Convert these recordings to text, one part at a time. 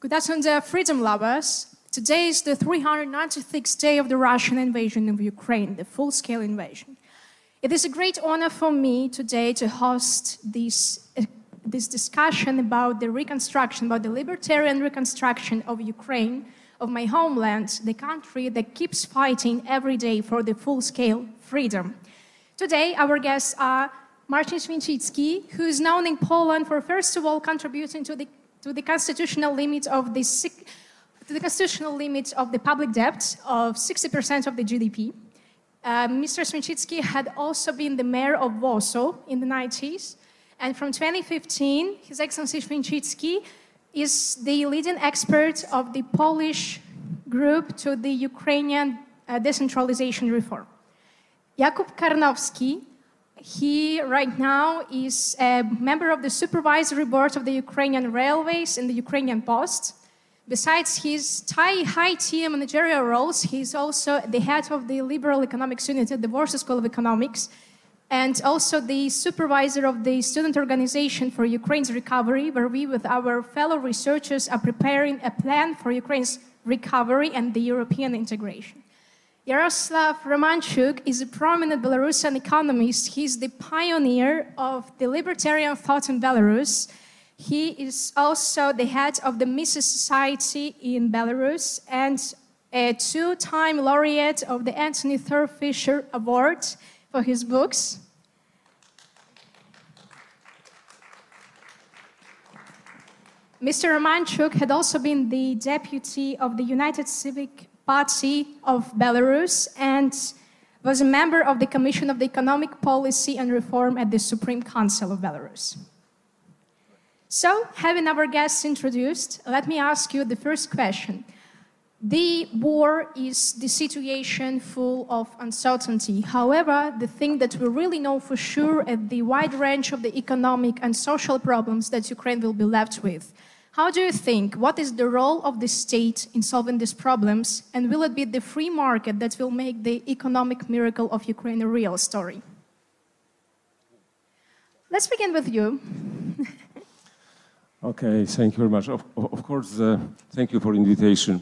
Good afternoon, freedom lovers. Today is the 396th day of the Russian invasion of Ukraine, the full scale invasion. It is a great honor for me today to host this, uh, this discussion about the reconstruction, about the libertarian reconstruction of Ukraine, of my homeland, the country that keeps fighting every day for the full scale freedom. Today, our guests are Marcin Święcicki, who is known in Poland for, first of all, contributing to the, to the constitutional limit of the to the constitutional limit of the public debt of 60% of the GDP. Uh, Mr. Święcicki had also been the mayor of Warsaw in the 90s. And from 2015, His Excellency Święcicki is the leading expert of the Polish group to the Ukrainian uh, decentralization reform. Jakub Karnowski, he right now is a member of the supervisory board of the Ukrainian Railways and the Ukrainian Post. Besides his high tier managerial roles, he's also the head of the Liberal Economics Unit at the Warsaw School of Economics and also the supervisor of the Student Organization for Ukraine's Recovery, where we, with our fellow researchers, are preparing a plan for Ukraine's recovery and the European integration. Yaroslav Romanchuk is a prominent Belarusian economist. He's the pioneer of the libertarian thought in Belarus. He is also the head of the Mises Society in Belarus and a two time laureate of the Anthony Thor Fisher Award for his books. Mr. Romanchuk had also been the deputy of the United Civic Party of Belarus and was a member of the Commission of the Economic Policy and Reform at the Supreme Council of Belarus. So, having our guests introduced, let me ask you the first question. The war is the situation full of uncertainty. However, the thing that we really know for sure is the wide range of the economic and social problems that Ukraine will be left with. How do you think? What is the role of the state in solving these problems? And will it be the free market that will make the economic miracle of Ukraine a real story? Let's begin with you. okay, thank you very much. Of, of course, uh, thank you for invitation.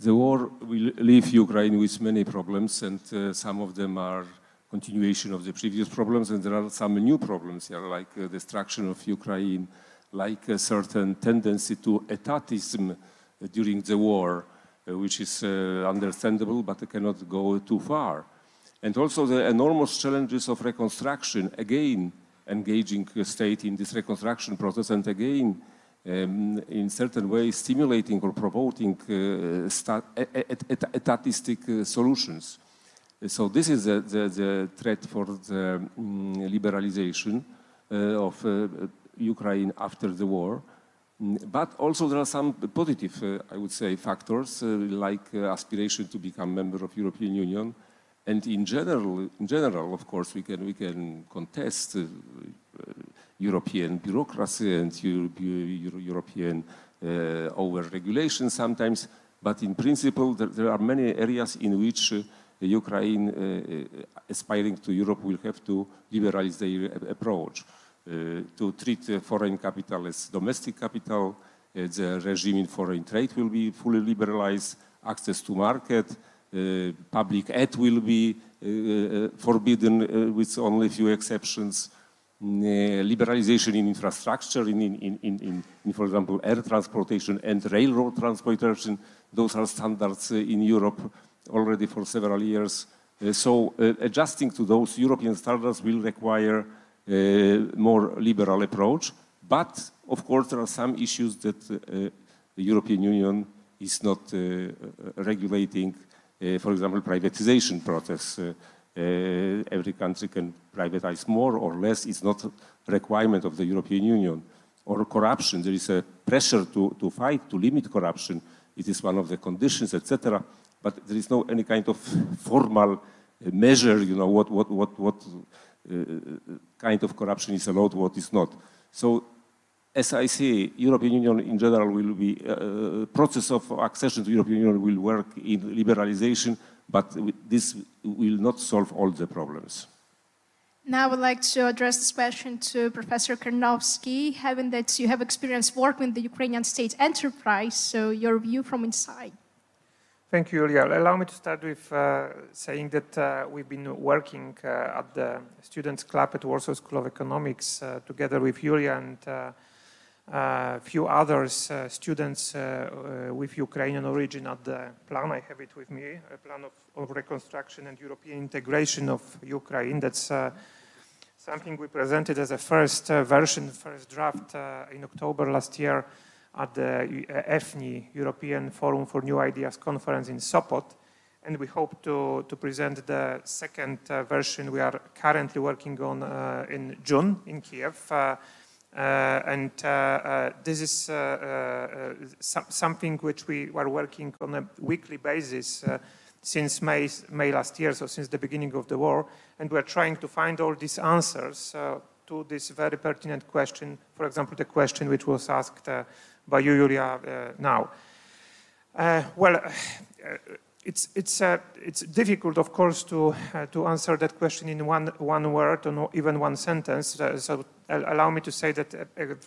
The war will leave Ukraine with many problems, and uh, some of them are continuation of the previous problems, and there are some new problems here, like uh, destruction of Ukraine, like a certain tendency to etatism during the war, uh, which is uh, understandable, but cannot go too far. And also the enormous challenges of reconstruction, again, engaging the state in this reconstruction process, and again, um, in certain ways stimulating or promoting uh, etatistic uh, solutions. So this is the, the, the threat for the um, liberalization uh, of uh, Ukraine after the war. Mm, but also there are some positive, uh, I would say, factors uh, like aspiration to become member of European Union. And in general, in general, of course, we can, we can contest European bureaucracy and Euro European uh, over-regulation sometimes, but in principle there, there, are many areas in which uh, Ukraine uh, aspiring to Europe will have to liberalize their approach, to treat foreign capital as domestic capital, the regime in foreign trade will be fully liberalized, access to market, uh, public aid will be uh, forbidden with only a few exceptions. Uh, liberalization in infrastructure, in, in, in, in, for example, air transportation and railroad transportation. Those are standards uh, in Europe already for several years. Uh, so adjusting to those European standards will require more liberal approach. But, of course, there are some issues that the European Union is not regulating, for example, privatization process. Uh, every country can privatize more or less. It's not a requirement of the European Union. Or corruption, there is a pressure to, to fight, to limit corruption. It is one of the conditions, etc. But there is no any kind of formal uh, measure, you know, what, what, what, what uh, kind of corruption is allowed, what is not. So as I say, European Union in general will be, uh, process of accession to European Union will work in liberalization, but this will not solve all the problems. Now I would like to address this question to Professor Karnowski, having that you have experience working with the Ukrainian state enterprise, so your view from inside. Thank you, Julia. Allow me to start with uh, saying that uh, we've been working uh, at the Students' Club at Warsaw School of Economics uh, together with Julia and a uh, uh, few others, students with Ukrainian origin at the plan. I have it with me, a plan of, of reconstruction and European integration of Ukraine. That's something we presented as a first version, first draft in October last year at the EFNI, European Forum for New Ideas conference in Sopot. And we hope to, to present the second uh, version we are currently working on uh, in June in Kiev. Uh, uh and uh, uh, this is so something which we are working on a weekly basis since May, May last year, so since the beginning of the war. And we're trying to find all these answers to this very pertinent question. For example, the question which was asked by you, Julia, uh, now. Uh, well, uh, it's, it's, uh, it's difficult, of course, to, uh, to answer that question in one, one word or even one sentence. Uh, so allow me to say that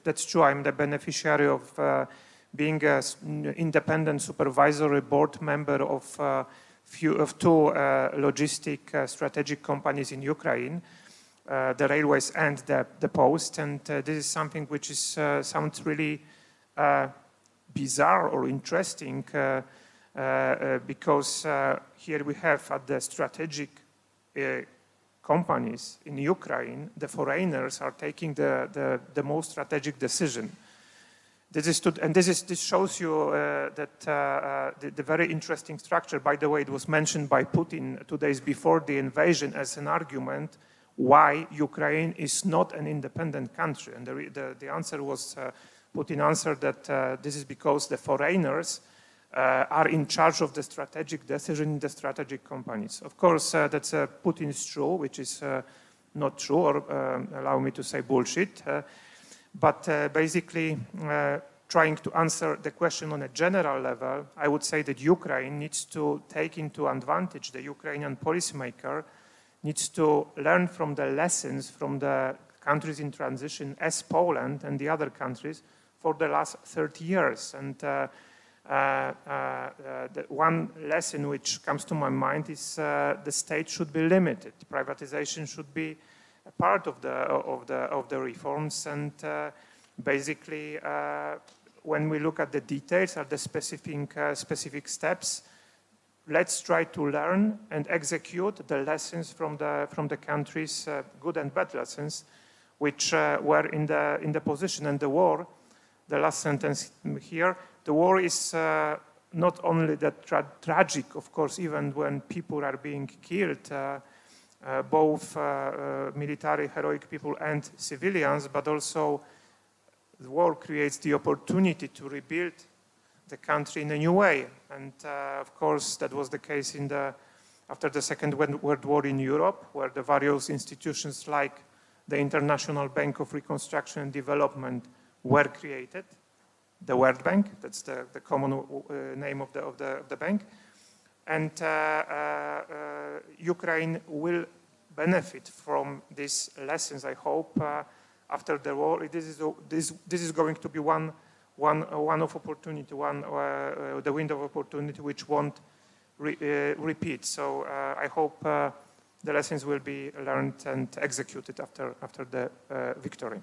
that's true. I'm the beneficiary of being an independent supervisory board member of, few, of two logistic strategic companies in Ukraine. the railways and the, the post, and this is something which is sounds really uh, bizarre or interesting uh, uh, because here we have at the strategic companies in Ukraine, the foreigners are taking the, the, the most strategic decision. This is to, and this, is, this shows you uh, that uh, uh, the, the, very interesting structure, by the way, it was mentioned by Putin two days before the invasion as an argument why Ukraine is not an independent country. And the, the, the answer was Putin answered that uh, this is because the foreigners uh, are in charge of the strategic decision in the strategic companies. Of course, uh, that's uh, Putin's true, which is not true, or um, allow me to say bullshit. But basically, trying to answer the question on a general level, I would say that Ukraine needs to take into advantage the Ukrainian policymaker needs to learn from the lessons from the countries in transition as Poland and the other countries for the last 30 years. And uh, uh, uh, the one lesson which comes to my mind is the state should be limited. Privatization should be a part of the, of the, of the reforms. And basically, when we look at the details of the specific, specific steps, let's try to learn and execute the lessons from the, from the countries, uh, good and bad lessons, which uh, were in the, in the position and the war the last sentence here, the war is uh, not only that tra tragic, of course, even when people are being killed, uh, uh, both uh, uh, military heroic people and civilians, but also the war creates the opportunity to rebuild the country in a new way. And uh, of course, that was the case in the, after the Second World War in Europe, where the various institutions like the International Bank of Reconstruction and Development were created. The World Bank, that's the, the common uh, name of the, of, the, of the bank. And uh, uh, Ukraine will benefit from these lessons, I hope, after the war. This is, this, this is going to be one, one, one of opportunity, one, the window of opportunity which won't re, repeat. So I hope the lessons will be learned and executed after, after the uh, victory.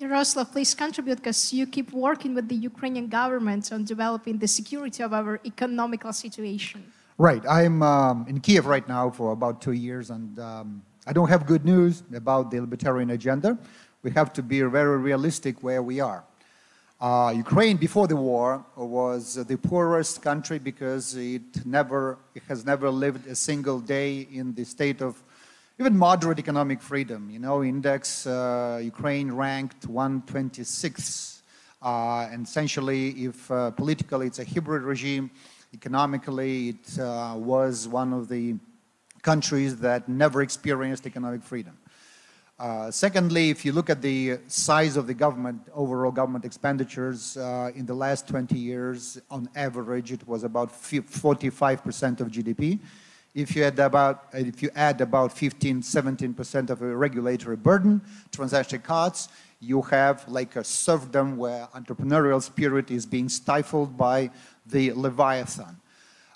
Yaroslav, please contribute because you keep working with the Ukrainian government on developing the security of our economical situation. Right. I'm um, in Kiev right now for about two years, and um, I don't have good news about the libertarian agenda. We have to be very realistic where we are. Uh, Ukraine before the war was the poorest country because it never it has never lived a single day in the state of even moderate economic freedom. You know, index uh, Ukraine ranked 126. Uh, and essentially, if uh, politically it's a hybrid regime, economically it uh, was one of the countries that never experienced economic freedom. Uh, secondly, if you look at the size of the government, overall government expenditures uh, in the last 20 years, on average, it was about 45% of GDP. If you add about, if you add about 15, 17% of a regulatory burden, transaction costs, you have like a serfdom where entrepreneurial spirit is being stifled by the Leviathan.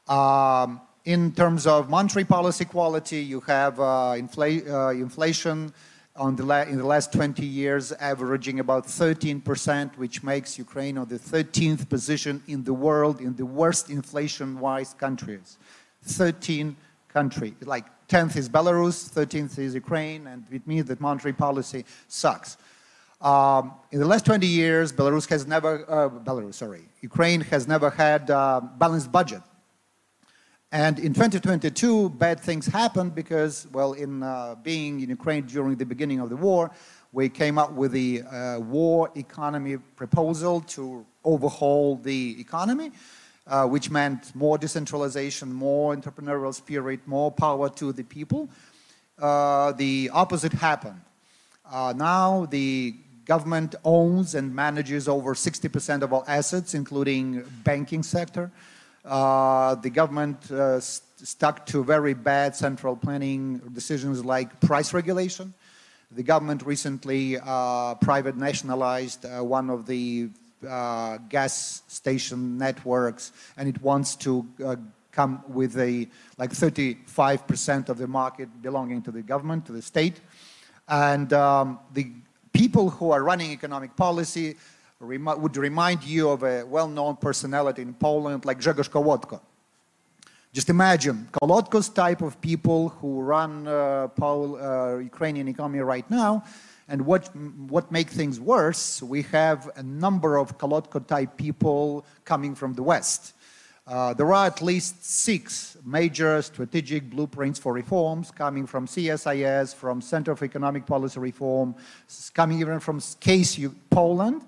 Um, in terms of monetary policy quality, you have uh, uh, inflation on the in the last 20 years averaging about 13%, which makes Ukraine on the 13th position in the world in the worst inflation-wise countries. 13 country. Like 10th is Belarus, 13th is Ukraine, and it means that monetary policy sucks. Um, in the last 20 years, Belarus has never, uh, Belarus, sorry, Ukraine has never had a uh, balanced budget. And in 2022, bad things happened because, well, in uh, being in Ukraine during the beginning of the war, we came up with the uh, war economy proposal to overhaul the economy, uh, which meant more decentralization, more entrepreneurial spirit, more power to the people. Uh, the opposite happened. Uh, now the government owns and manages over 60% of all assets, including banking sector. Uh, the government uh, st stuck to very bad central planning decisions like price regulation. The government recently uh, private nationalized one of the uh, gas station networks, and it wants to come with a like 35% of the market belonging to the government, to the state. And um, the people who are running economic policy would remind you of a well-known personality in Poland like Grzegorz Kołodko. Just imagine Kołodko's type of people who run uh, Pol, uh, Ukrainian economy right now. And what, what makes things worse, we have a number of Kołodko type people coming from the West. Uh, there are at least six major strategic blueprints for reforms coming from CSIS, from Center for Economic Policy Reform, coming even from CASE Poland,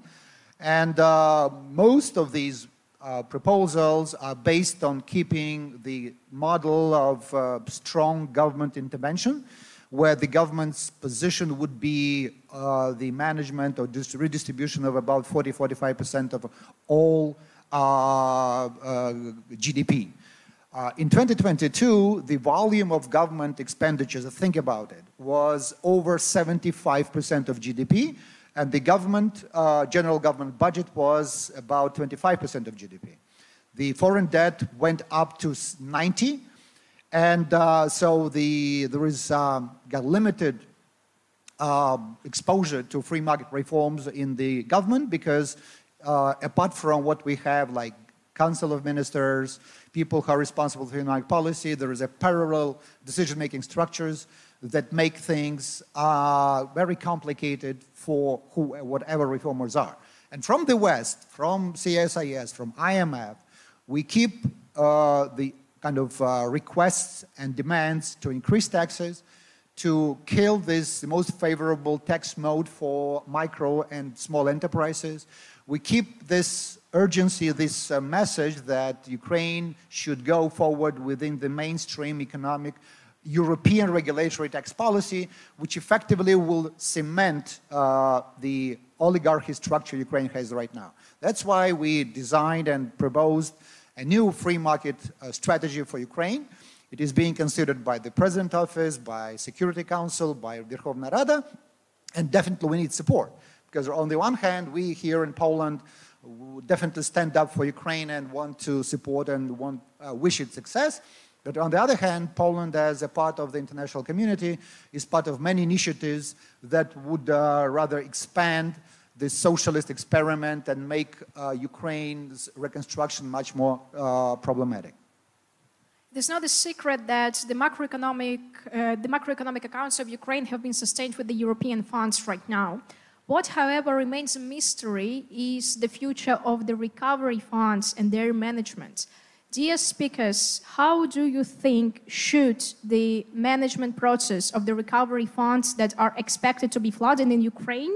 and uh, most of these uh, proposals are based on keeping the model of uh, strong government intervention, where the government's position would be uh, the management or redistribution of about 40-45% of all uh, uh, GDP. in 2022, the volume of government expenditures, think about it, was over 75% of GDP, and the government, uh, general government budget was about 25% of GDP. The foreign debt went up to 90, and uh, so the, there is um, limited uh, exposure to free market reforms in the government because uh, apart from what we have like Council of Ministers, people who are responsible for economic policy, there is a parallel decision-making structures that make things uh, very complicated for who, whatever reformers are. And from the West, from CSIS, from IMF, we keep uh, the kind of uh, requests and demands to increase taxes, to kill this most favorable tax mode for micro and small enterprises. We keep this urgency, this uh, message that Ukraine should go forward within the mainstream economic European regulatory tax policy, which effectively will cement uh, the oligarchy structure Ukraine has right now. That's why we designed and proposed a new free market uh, strategy for Ukraine. It is being considered by the President Office, by Security Council, by Verkhovna Rada, and definitely we need support. Because on the one hand, we here in Poland definitely stand up for Ukraine and want to support and want, uh, wish it success. But on the other hand, Poland, as a part of the international community, is part of many initiatives that would uh, rather expand the socialist experiment and make uh, Ukraine's reconstruction much more uh, problematic. It's not a secret that the macroeconomic, uh, the macroeconomic accounts of Ukraine have been sustained with the European funds right now. What, however, remains a mystery is the future of the recovery funds and their management. Dear speakers, how do you think should the management process of the recovery funds that are expected to be flooded in Ukraine,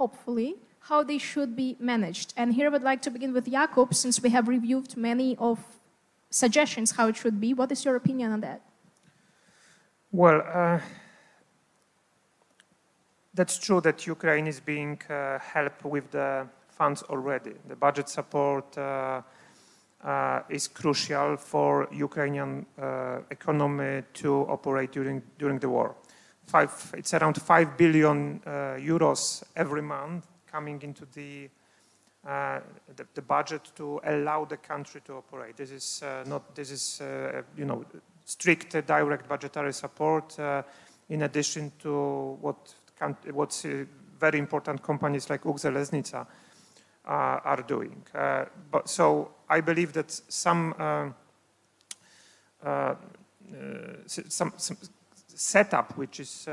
hopefully, how they should be managed? And here I would like to begin with Jakub, since we have reviewed many of suggestions how it should be. What is your opinion on that? Well, uh, that's true that Ukraine is being uh, helped with the funds already, the budget support, uh, uh, is crucial for Ukrainian uh, economy to operate during, during the war. Five, it's around 5 billion uh, euros every month coming into the, uh, the, the, budget to allow the country to operate. This is uh, not, this is, uh, you know, strict direct budgetary support in addition to what what's very important companies like Ukrzaliznytsia uh, are doing. Uh, but so I believe that some, uh, some, some, setup which is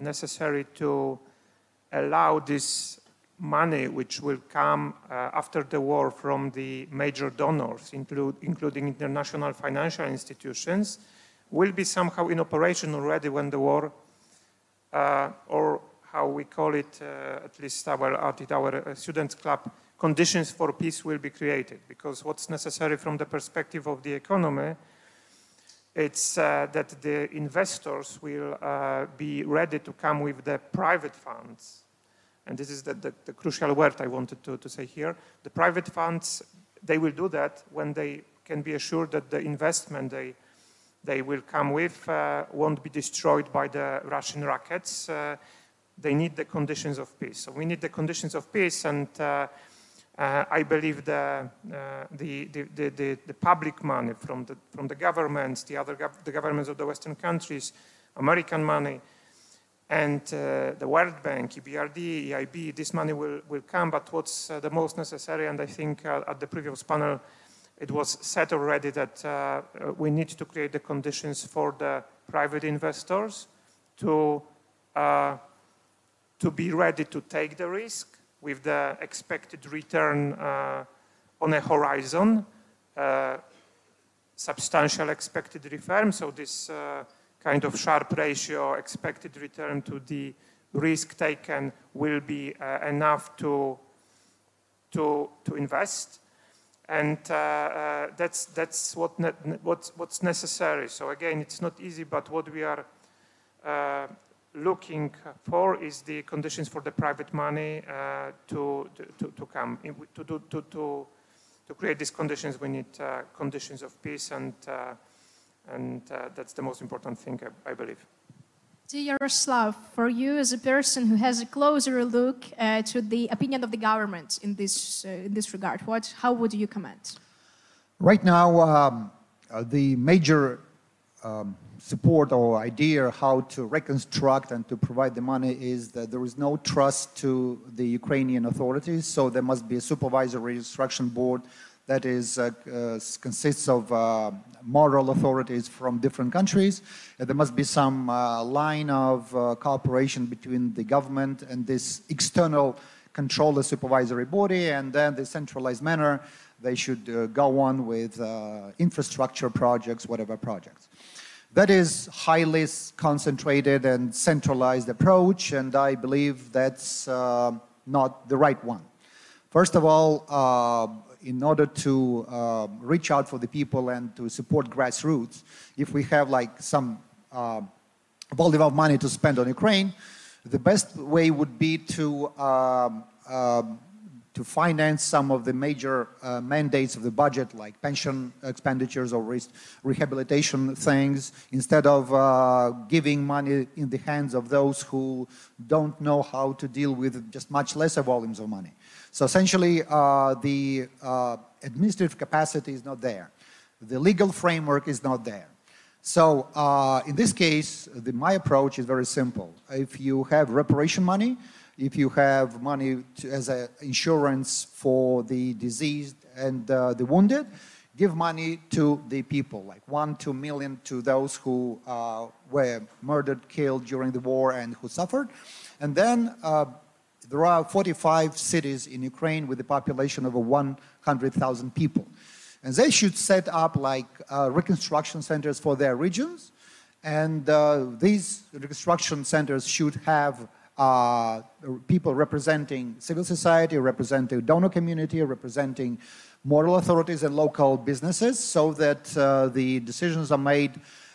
necessary to allow this money which will come uh, after the war from the major donors, include, including international financial institutions, will be somehow in operation already when the war uh, or how we call it, uh, at least our, our uh, students club, conditions for peace will be created. Because what's necessary from the perspective of the economy, it's uh, that the investors will uh, be ready to come with the private funds. And this is the, the, the crucial word I wanted to, to say here. The private funds, they will do that when they can be assured that the investment they, they will come with uh, won't be destroyed by the Russian rockets. Uh, they need the conditions of peace. So we need the conditions of peace, and uh, I believe the, uh, the, the, the, the, public money from the, from the governments, the other gov the governments of the Western countries, American money, and uh, the World Bank, EBRD, EIB, this money will, will come, but what's uh, the most necessary, and I think uh, at the previous panel, it was said already that we need to create the conditions for the private investors to to be ready to take the risk with the expected return uh, on a horizon, uh, substantial expected return. So this uh, kind of Sharpe ratio expected return to the risk taken will be uh, enough to, to, to invest. And uh, uh, that's, that's what ne what's, what's necessary. So again, it's not easy, but what we are looking for is the conditions for the private money uh, to, to, to come. To, to, to, to create these conditions, we need uh, conditions of peace, and, uh, and uh, that's the most important thing, I, I believe. Dear Yaroslav, for you as a person who has a closer look uh, to the opinion of the government in this, uh, in this regard, what, how would you comment? Right now, um, the major um, support or idea how to reconstruct and to provide the money is that there is no trust to the Ukrainian authorities, so there must be a supervisory instruction board that is, uh, uh, consists of uh, moral authorities from different countries. there must be some uh, line of uh, cooperation between the government and this external controller supervisory body, and then the centralized manner, they should uh, go on with infrastructure projects, whatever projects. That is highly concentrated and centralized approach, and I believe that's uh, not the right one. First of all, uh, in order to uh, reach out for the people and to support grassroots, if we have like some uh, volume of money to spend on Ukraine, the best way would be to um, um to finance some of the major uh, mandates of the budget, like pension expenditures or re rehabilitation things, instead of uh, giving money in the hands of those who don't know how to deal with just much lesser volumes of money. So essentially, uh, the uh, administrative capacity is not there. The legal framework is not there. So uh, in this case, the, my approach is very simple. If you have reparation money, if you have money to, as an insurance for the diseased and uh, the wounded, give money to the people, like one, two million to those who uh, were murdered, killed during the war and who suffered. And then uh, there are 45 cities in Ukraine with a population of 100,000 people. And they should set up like uh, reconstruction centers for their regions. And uh, these reconstruction centers should have uh, people representing civil society, representing donor community, representing moral authorities and local businesses so that uh, the decisions are made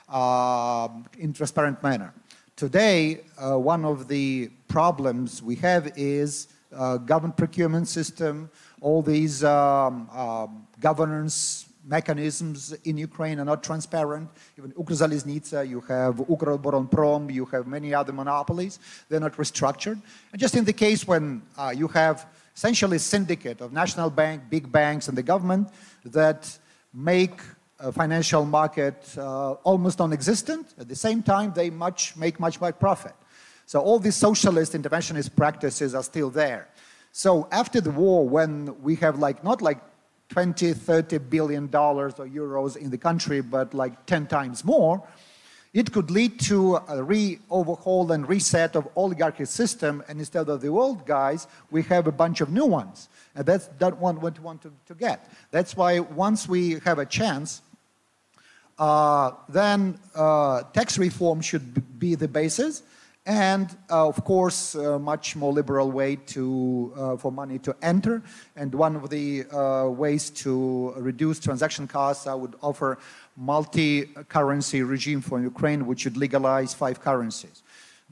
uh, in transparent manner. Today, uh, one of the problems we have is uh, government procurement system, all these um, uh, governance mechanisms in Ukraine are not transparent. Even Ukrzaliznytsia, you have Ukroboronprom, you have many other monopolies. They're not restructured. And just in the case when uh, you have essentially a syndicate of national bank, big banks, and the government that make a financial market uh, almost non-existent. At the same time, they much, make much more profit. So all these socialist interventionist practices are still there. So after the war, when we have like, not like 20, 30 billion dollars or euros in the country, but like 10 times more, it could lead to a re-overhaul and reset of oligarchy system, and instead of the old guys, we have a bunch of new ones. And that's that one what we want to, to get. That's why once we have a chance, uh, then uh, tax reform should be the basis, and uh, of course, a much more liberal way to, uh, for money to enter. And one of the uh, ways to reduce transaction costs, I would offer multi-currency regime for Ukraine, which would legalize five currencies.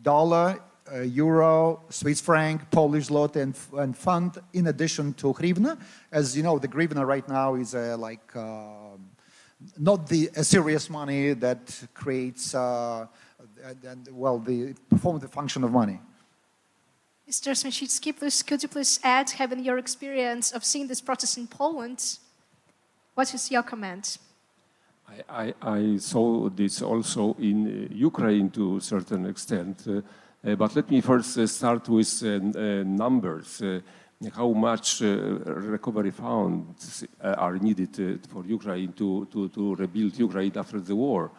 Dollar, uh, euro, Swiss franc, Polish zloty, and, and, fund in addition to hryvnia. As you know, the hryvnia right now is uh, like uh, not the serious money that creates, uh, and, well, the perform the function of money. Mr. Święcicki, please, could you please add, having your experience of seeing this process in Poland, what is your comment? I, I, I saw this also in uh, Ukraine to a certain extent. Uh, uh, but let me first uh, start with uh, numbers. how much recovery funds are needed for Ukraine to, to, to rebuild Ukraine after the war?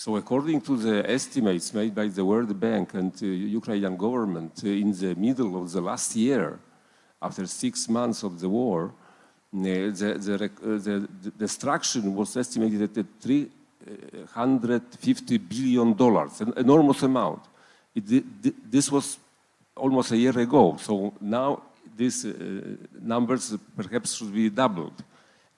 So according to the estimates made by the World Bank and uh, Ukrainian government uh, in the middle of the last year, after six months of the war, uh, the, the, the, the, destruction was estimated at 350 billion dollars, an enormous amount. It, this was almost a year ago, so now these uh, numbers perhaps should be doubled.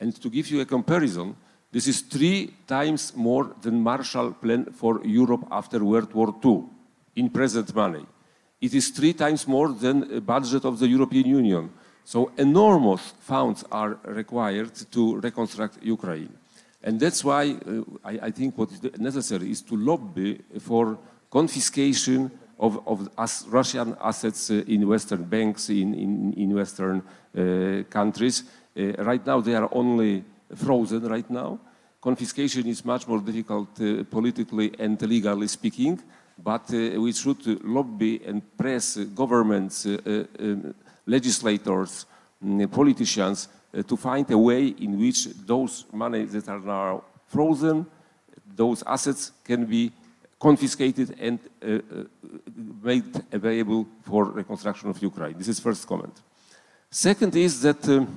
And to give you a comparison, this is three times more than Marshall Plan for Europe after World War II in present money. It is three times more than the budget of the European Union. So enormous funds are required to reconstruct Ukraine. And that's why uh, I, I, think what is necessary is to lobby for confiscation of, of as Russian assets uh, in Western banks, in, in, in Western uh, countries. Uh, right now, they are only frozen right now. Confiscation is much more difficult uh, politically and legally speaking, but uh, we should lobby and press governments, uh, um, legislators, um, politicians to find a way in which those money that are now frozen, those assets can be confiscated and uh, made available for reconstruction of Ukraine. This is first comment. Second is that um,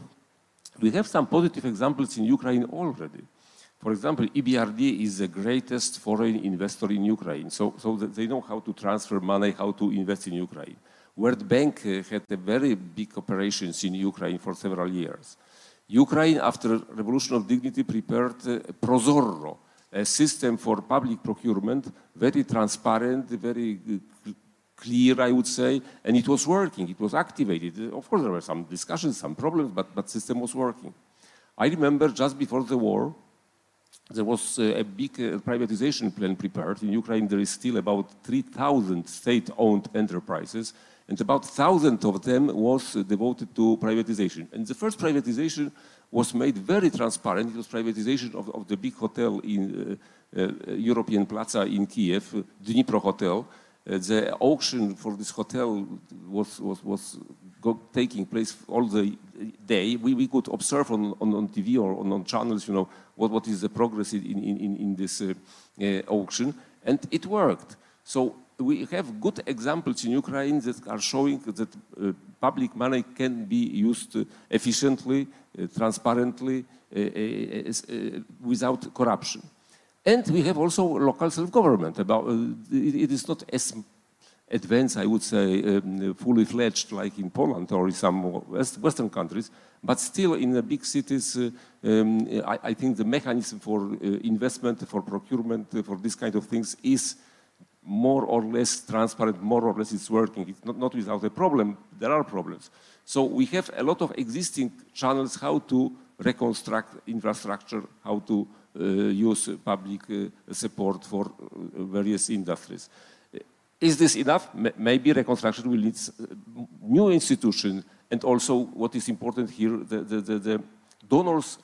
we have some positive examples in Ukraine already. For example, EBRD is the greatest foreign investor in Ukraine. So, so they know how to transfer money, how to invest in Ukraine. World Bank uh, had a very big operations in Ukraine for several years. Ukraine, after Revolution of Dignity, prepared uh, Prozorro, a system for public procurement, very transparent, very uh, clear, I would say, and it was working, it was activated. Of course, there were some discussions, some problems, but, but system was working. I remember just before the war, there was a big uh, privatization plan prepared. In Ukraine, there is still about 3,000 state-owned enterprises, and about 1,000 of them was devoted to privatization. And the first privatization was made very transparent. It was privatization of, of the big hotel in uh, uh, European Plaza in Kiev, Dnipro Hotel. Uh, the auction for this hotel was, was, was taking place all the day. We, we could observe on, on, on TV or on, on channels, you know, what, what is the progress in, in, in this uh, uh, auction. And it worked. So we have good examples in Ukraine that are showing that uh, public money can be used efficiently, uh, transparently, uh, uh, without corruption. And we have also local self-government. About it, it is not as advanced, I would say, um, fully fledged like in Poland or in some West, Western countries, but still in the big cities, uh, um, I, I, think the mechanism for uh, investment, for procurement, uh, for this kind of things is more or less transparent, more or less it's working. It's not, not without a problem, there are problems. So we have a lot of existing channels how to reconstruct infrastructure, how to uh, use public uh, support for uh, various industries. Is this enough? M maybe reconstruction will need new institutions and also what is important here, the, the, the, the donors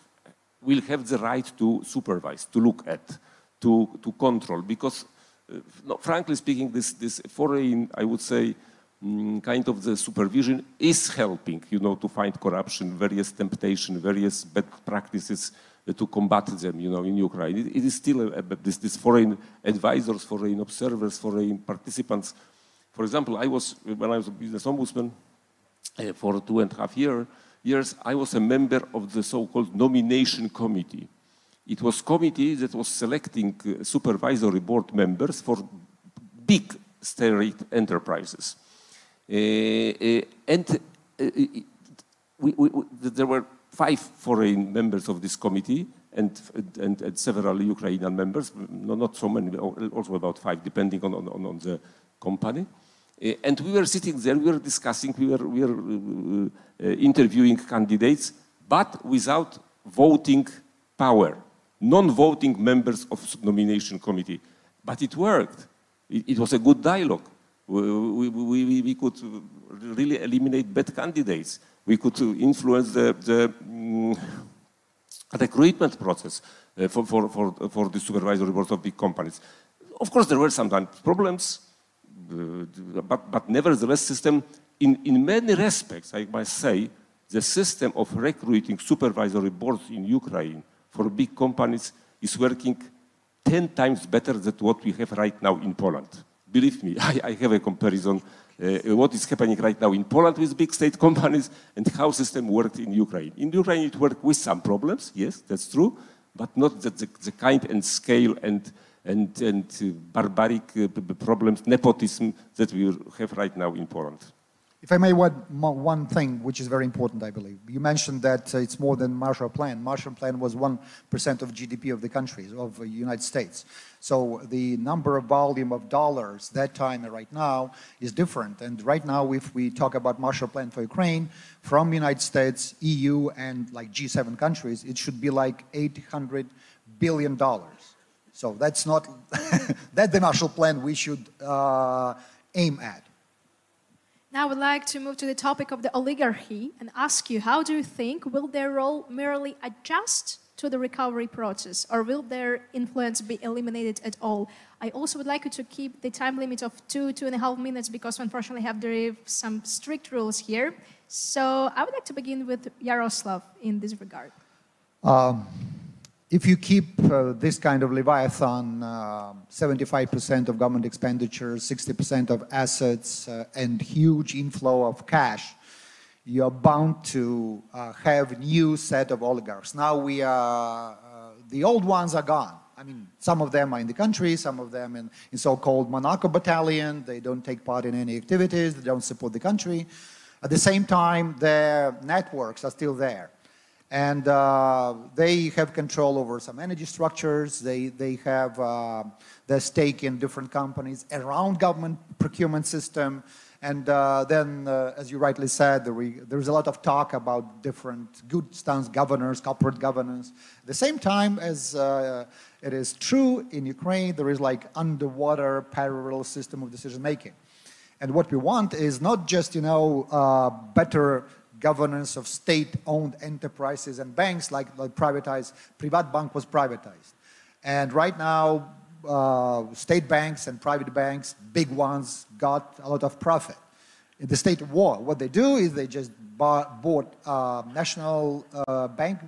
will have the right to supervise, to look at, to, to control, because uh, no, frankly speaking, this, this foreign, I would say, mm, kind of the supervision is helping, you know, to find corruption, various temptation, various bad practices uh, to combat them, you know, in Ukraine. it, it is still a, a, this, this foreign advisors, foreign observers, foreign participants. For example, I was, when I was a business ombudsman uh, for two and a half year, years, I was a member of the so-called nomination committee. It was committee that was selecting uh, supervisory board members for big state enterprises. Uh, uh, and uh, we, we, we, there were five foreign members of this committee and, and, and several Ukrainian members, no, not so many, also about five, depending on, on, on the company. Uh, and we were sitting there, we were discussing, we were, we were uh, uh, interviewing candidates, but without voting power, non-voting members of nomination committee. But it worked. It, it was a good dialogue. We, we, we, we, could really eliminate bad candidates. We could influence the, the um, recruitment process uh, for, for, for, for the supervisory boards of big companies. Of course, there were sometimes problems, uh, but, but nevertheless, system in, in many respects, I must say, the system of recruiting supervisory boards in Ukraine for big companies is working 10 times better than what we have right now in Poland. Believe me, I, I have a comparison uh, what is happening right now in Poland with big state companies and how system worked in Ukraine. In Ukraine, it worked with some problems, yes, that's true, but not the, the, the kind and scale and and, and uh, barbaric uh, problems, nepotism that we have right now in Poland. If I may add one thing, which is very important, I believe. You mentioned that uh, it's more than Marshall Plan. Marshall Plan was 1% of GDP of the countries, of the United States. So the number of volume of dollars that time and right now is different. And right now, if we talk about Marshall Plan for Ukraine, from United States, EU, and like G7 countries, it should be like 800 billion dollars. So that's not, that's the Marshall Plan we should uh, aim at. Now I would like to move to the topic of the oligarchy and ask you, how do you think will their role merely adjust to the recovery process or will their influence be eliminated at all? I also would like you to keep the time limit of two, two and a half minutes because unfortunately I have some strict rules here. So I would like to begin with Yaroslav in this regard. Um, if you keep uh, this kind of Leviathan, 75% uh, of government expenditure, 60% of assets, uh, and huge inflow of cash, you're bound to uh, have a new set of oligarchs. Now we are, uh, the old ones are gone. I mean, some of them are in the country, some of them in, in so-called Monaco battalion. They don't take part in any activities, they don't support the country. At the same time, their networks are still there and uh, they have control over some energy structures. They, they have uh, their stake in different companies around government procurement system. And uh, then, uh, as you rightly said, there there's a lot of talk about different good stance governors, corporate governance. At the same time, as uh, it is true in Ukraine, there is like underwater parallel system of decision making. And what we want is not just, you know, uh, better governance of state-owned enterprises and banks like, like privatized, Privatbank was privatized. And right now, uh, state banks and private banks, big ones, got a lot of profit. In the state of war, what they do is they just bought, bought uh, national uh, bank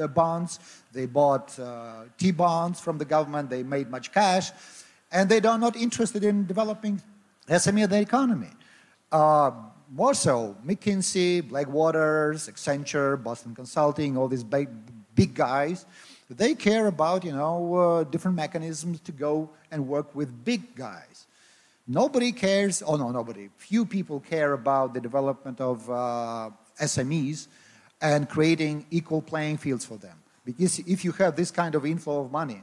uh, bonds, they bought uh, T-bonds from the government, they made much cash, and they are not interested in developing SME of the economy. More so, McKinsey, Blackwaters, Accenture, Boston Consulting, all these big, big guys, they care about, you know, uh, different mechanisms to go and work with big guys. Nobody cares, oh no, nobody, few people care about the development of uh, SMEs and creating equal playing fields for them. Because if you have this kind of inflow of money,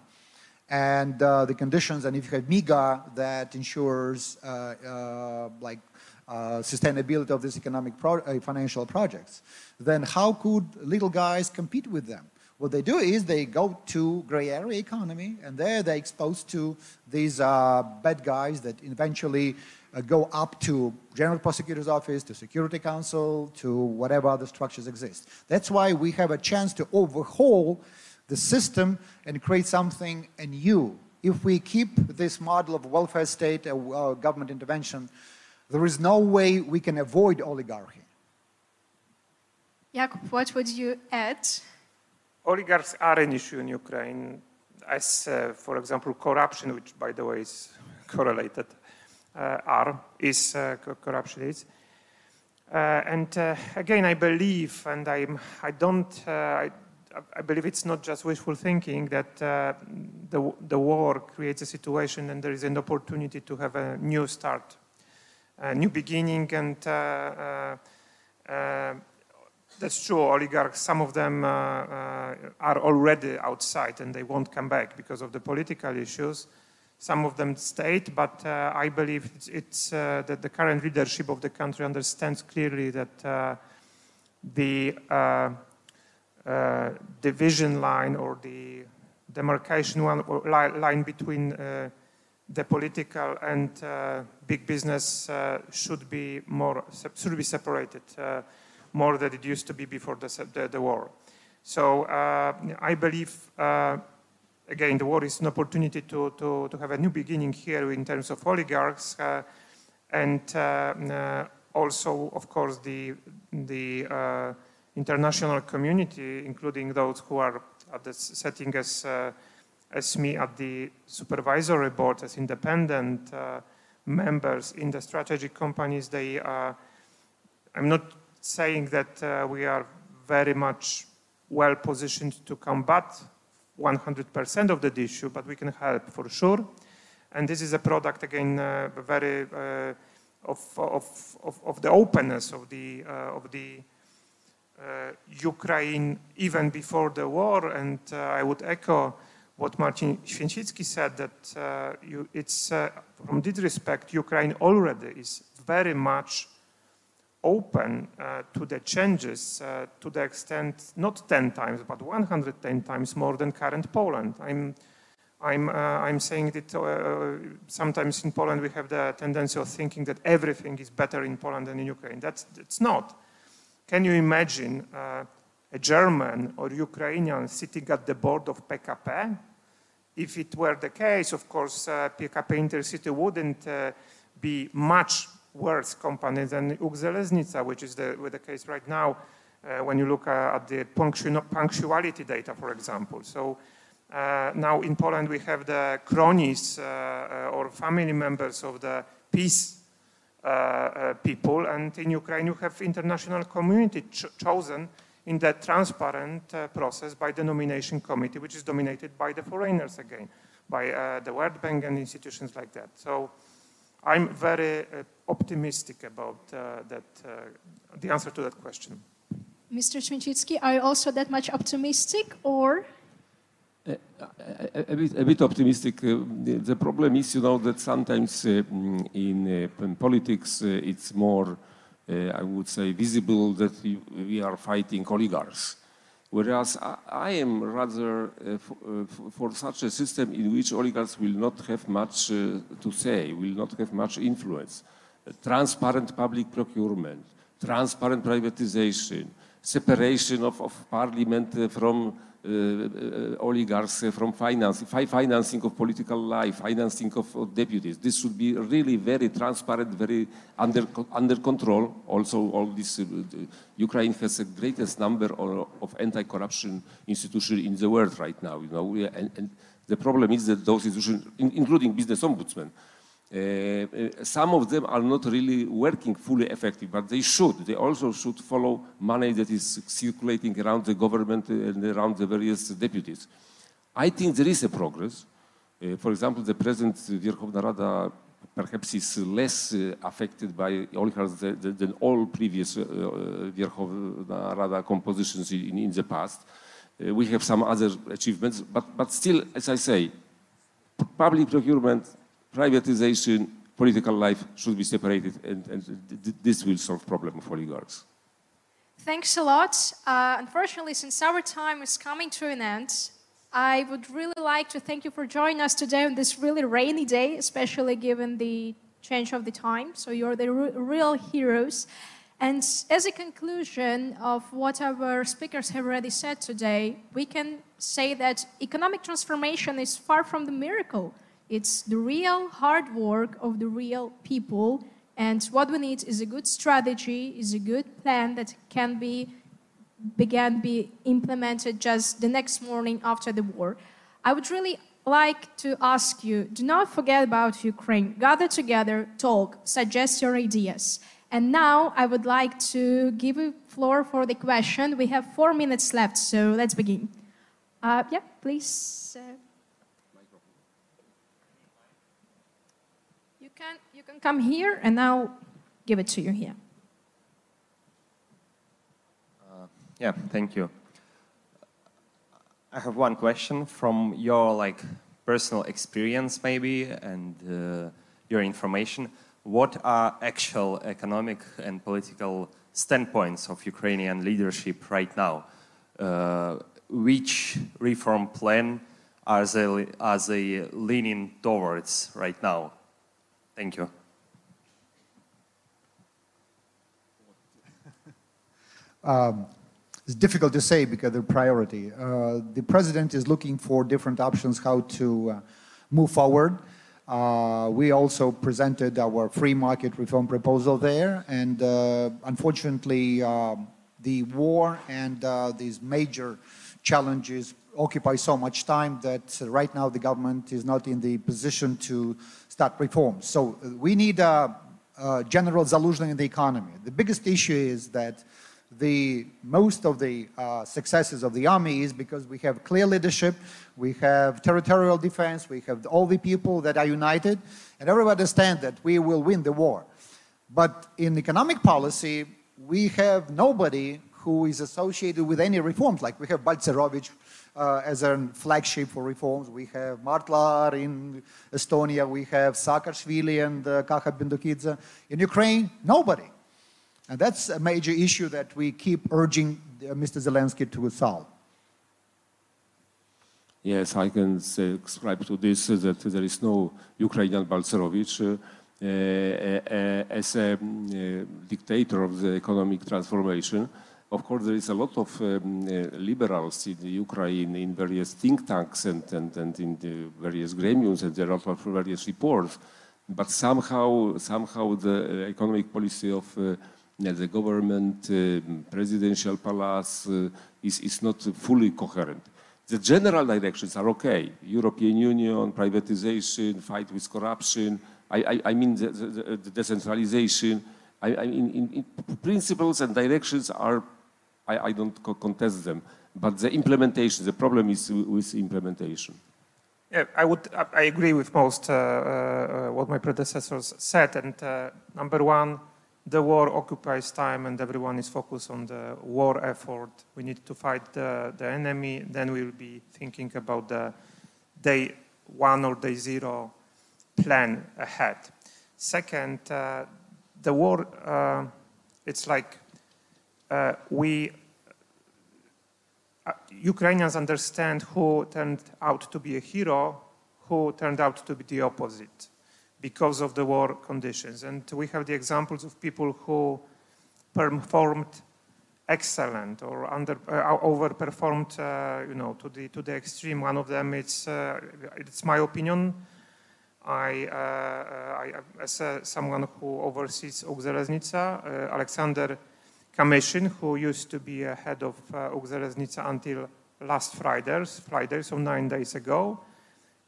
and uh, the conditions, and if you have MIGA that ensures uh, uh, like uh, sustainability of these economic pro uh, financial projects, then how could little guys compete with them? What they do is they go to gray area economy, and there they're exposed to these uh, bad guys that eventually uh, go up to General Prosecutor's Office, to Security Council, to whatever other structures exist. That's why we have a chance to overhaul the system and create something new. If we keep this model of welfare state, uh, uh, government intervention, there is no way we can avoid oligarchy. Jakub, what would you add? Oligarchs are an issue in Ukraine, as, uh, for example, corruption, which, by the way, is correlated, uh, are, is uh, corruption is. Uh, and uh, again, I believe, and I'm, I don't, uh, I, I believe it's not just wishful thinking that the, the war creates a situation and there is an opportunity to have a new start, a new beginning, and that's true. Oligarchs, some of them uh, uh, are already outside and they won't come back because of the political issues. Some of them stayed, but uh, I believe it's, it's uh, that the current leadership of the country understands clearly that uh, the uh, division line or the demarcation line between the political and big business should be more should be separated more than it used to be before the, the, the war. So uh, I believe, uh, again, the war is an opportunity to, to, to have a new beginning here in terms of oligarchs uh, and uh, uh, also, of course, the, the uh, international community, including those who are at the setting as, as me at the supervisory board as independent members in the strategic companies. They, I'm not saying that uh, we are very much well positioned to combat 100% of the issue, but we can help for sure. And this is a product, again, uh, very uh, of, of, of, of, the openness of the, uh, of the uh, Ukraine even before the war. And uh, I would echo what Marcin Święcicki said, that you, it's, from this respect, Ukraine already is very much open uh, to the changes uh, to the extent not 10 times but 110 times more than current Poland. I'm, I'm, uh, I'm saying that uh, sometimes in Poland we have the tendency of thinking that everything is better in Poland than in Ukraine. That's it's not. Can you imagine uh, a German or Ukrainian sitting at the board of PKP? If it were the case, of course, PKP Intercity wouldn't be much worse company than Ukrzaliznytsia, which is the, with the case right now uh, when you look uh, at the punctuality data, for example. So uh, now in Poland we have the cronies uh, uh, or family members of the peace uh, people, and in Ukraine you have international community ch chosen in that transparent process by the nomination committee, which is dominated by the foreigners again, by the World Bank and institutions like that. So I'm very uh, optimistic about uh, that, uh, the answer to that question. Mr. Święcicki, are you also that much optimistic or? A, a, a, bit, a bit optimistic. Uh, the, the, problem is, you know, that sometimes uh, in, uh, in, politics it's more, I would say, visible that we, we are fighting oligarchs. Whereas I, am rather uh, for, uh, such a system in which oligarchs will not have much uh, to say, will not have much influence. transparent public procurement, transparent privatization, separation of, of parliament from oligarchs from finance, financing of political life, financing of, of, deputies. This should be really very transparent, very under, under control. Also, all this, uh, Ukraine has the greatest number of, anti-corruption institutions in the world right now. You know, and, and the problem is that those institutions, in, including business ombudsman, uh, uh, some of them are not really working fully effective, but they should. They also should follow money that is circulating around the government and around the various deputies. I think there is a progress. Uh, for example, the present Verkhovna Rada perhaps is less uh, affected by oligarchs than, than all previous uh, Verkhovna Rada compositions in, in the past. Uh, we have some other achievements, but, but still, as I say, public procurement, privatization, political life should be separated, and, and this will solve problem of oligarchs. Thanks a lot. Uh, unfortunately, since our time is coming to an end, I would really like to thank you for joining us today on this really rainy day, especially given the change of the time. So you're the real heroes. And as a conclusion of what our speakers have already said today, we can say that economic transformation is far from the miracle. It's the real hard work of the real people. And what we need is a good strategy, is a good plan that can be began be implemented just the next morning after the war. I would really like to ask you, do not forget about Ukraine. Gather together, talk, suggest your ideas. And now I would like to give a floor for the question. We have four minutes left, so let's begin. Uh, yeah, please. Uh, can you can come here, and I'll give it to you here. Uh, yeah, thank you. I have one question from your like personal experience, maybe, and uh, your information what are actual economic and political standpoints of Ukrainian leadership right now? Uh, which reform plan are they, are they leaning towards right now? Thank you. Um, it's difficult to say because the priority. Uh, the president is looking for different options how to uh, move forward. Uh, we also presented our free market reform proposal there, and uh, unfortunately, uh, the war and uh, these major challenges occupy so much time that right now the government is not in the position to start reforms. So uh, we need a, a general solution in the economy. The biggest issue is that the most of the uh, successes of the army is because we have clear leadership, we have territorial defense, we have all the people that are united, and everybody understands that we will win the war. But in economic policy, we have nobody who is associated with any reforms. Like we have Balcerowicz uh, as a flagship for reforms. We have Mart Laar in Estonia. We have Saakashvili and uh, Kakha Bendukidze. In Ukraine, nobody. And that's a major issue that we keep urging uh, Mr. Zelensky to solve. Yes, I can subscribe to this, uh, that there is no Ukrainian Balcerowicz. Uh, uh, uh, as a dictator of the economic transformation, of course, there is a lot of um, liberals in Ukraine in various think tanks and, and, and in the various gremiums, and there are various reports. But somehow, somehow the economic policy of the government, uh, presidential palace uh, is, is not fully coherent. The general directions are okay. European Union, privatization, fight with corruption. I, I, I mean the, the, the, decentralization. I, I in, in, principles and directions are, I, I don't contest them. But the implementation, the problem is with implementation. Yeah, I would. I agree with most uh, uh, what my predecessors said. And uh, number one, the war occupies time and everyone is focused on the war effort. We need to fight the, the enemy. Then we'll be thinking about the day one or day zero plan ahead. Second, uh, the war, uh, it's like we, uh, Ukrainians understand who turned out to be a hero, who turned out to be the opposite because of the war conditions. And we have the examples of people who performed excellent or under uh, overperformed, uh, you know, to the to the extreme. One of them, it's uh, it's my opinion. I, uh, I as uh, someone who oversees Ukrzaliznytsia, uh, Alexander Kamyshin, who used to be a head of uh, until last Friday, Friday, so nine days ago,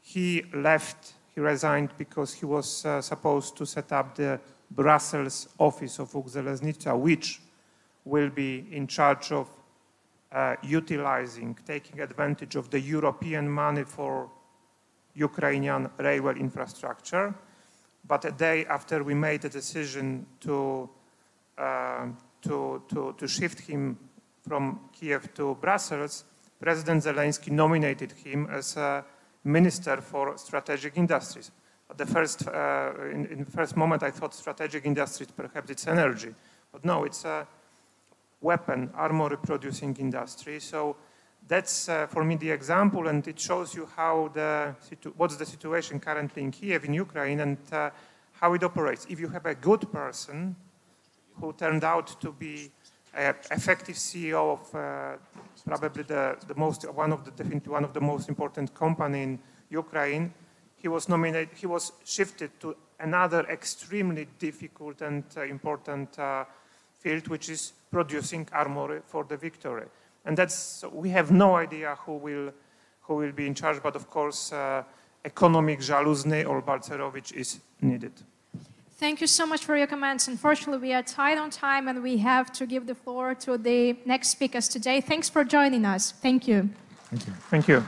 he left he resigned because he was uh, supposed to set up the Brussels office of Ukrzaliznytsia, which will be in charge of uh, utilizing, taking advantage of the European money for Ukrainian railway infrastructure. But a day after we made the decision to, uh, to, to, to shift him from Kiev to Brussels, President Zelensky nominated him as a minister for strategic industries. At the first, uh, in, in the first moment, I thought strategic industries, perhaps it's energy, but no, it's a weapon, armory producing industry. So that's uh, for me the example, and it shows you how the what's the situation currently in Kiev, in Ukraine, and uh, how it operates. If you have a good person who turned out to be an effective CEO of uh, probably the, the most one of the definitely one of the most important company in Ukraine, he was nominated. He was shifted to another extremely difficult and uh, important uh, field, which is producing armor for the victory. And that's we have no idea who will who will be in charge, but of course, uh, economic Zaluzny or Balcerowicz is needed. Thank you so much for your comments. Unfortunately, we are tight on time and we have to give the floor to the next speakers today. Thanks for joining us. Thank you. Thank you. Thank you.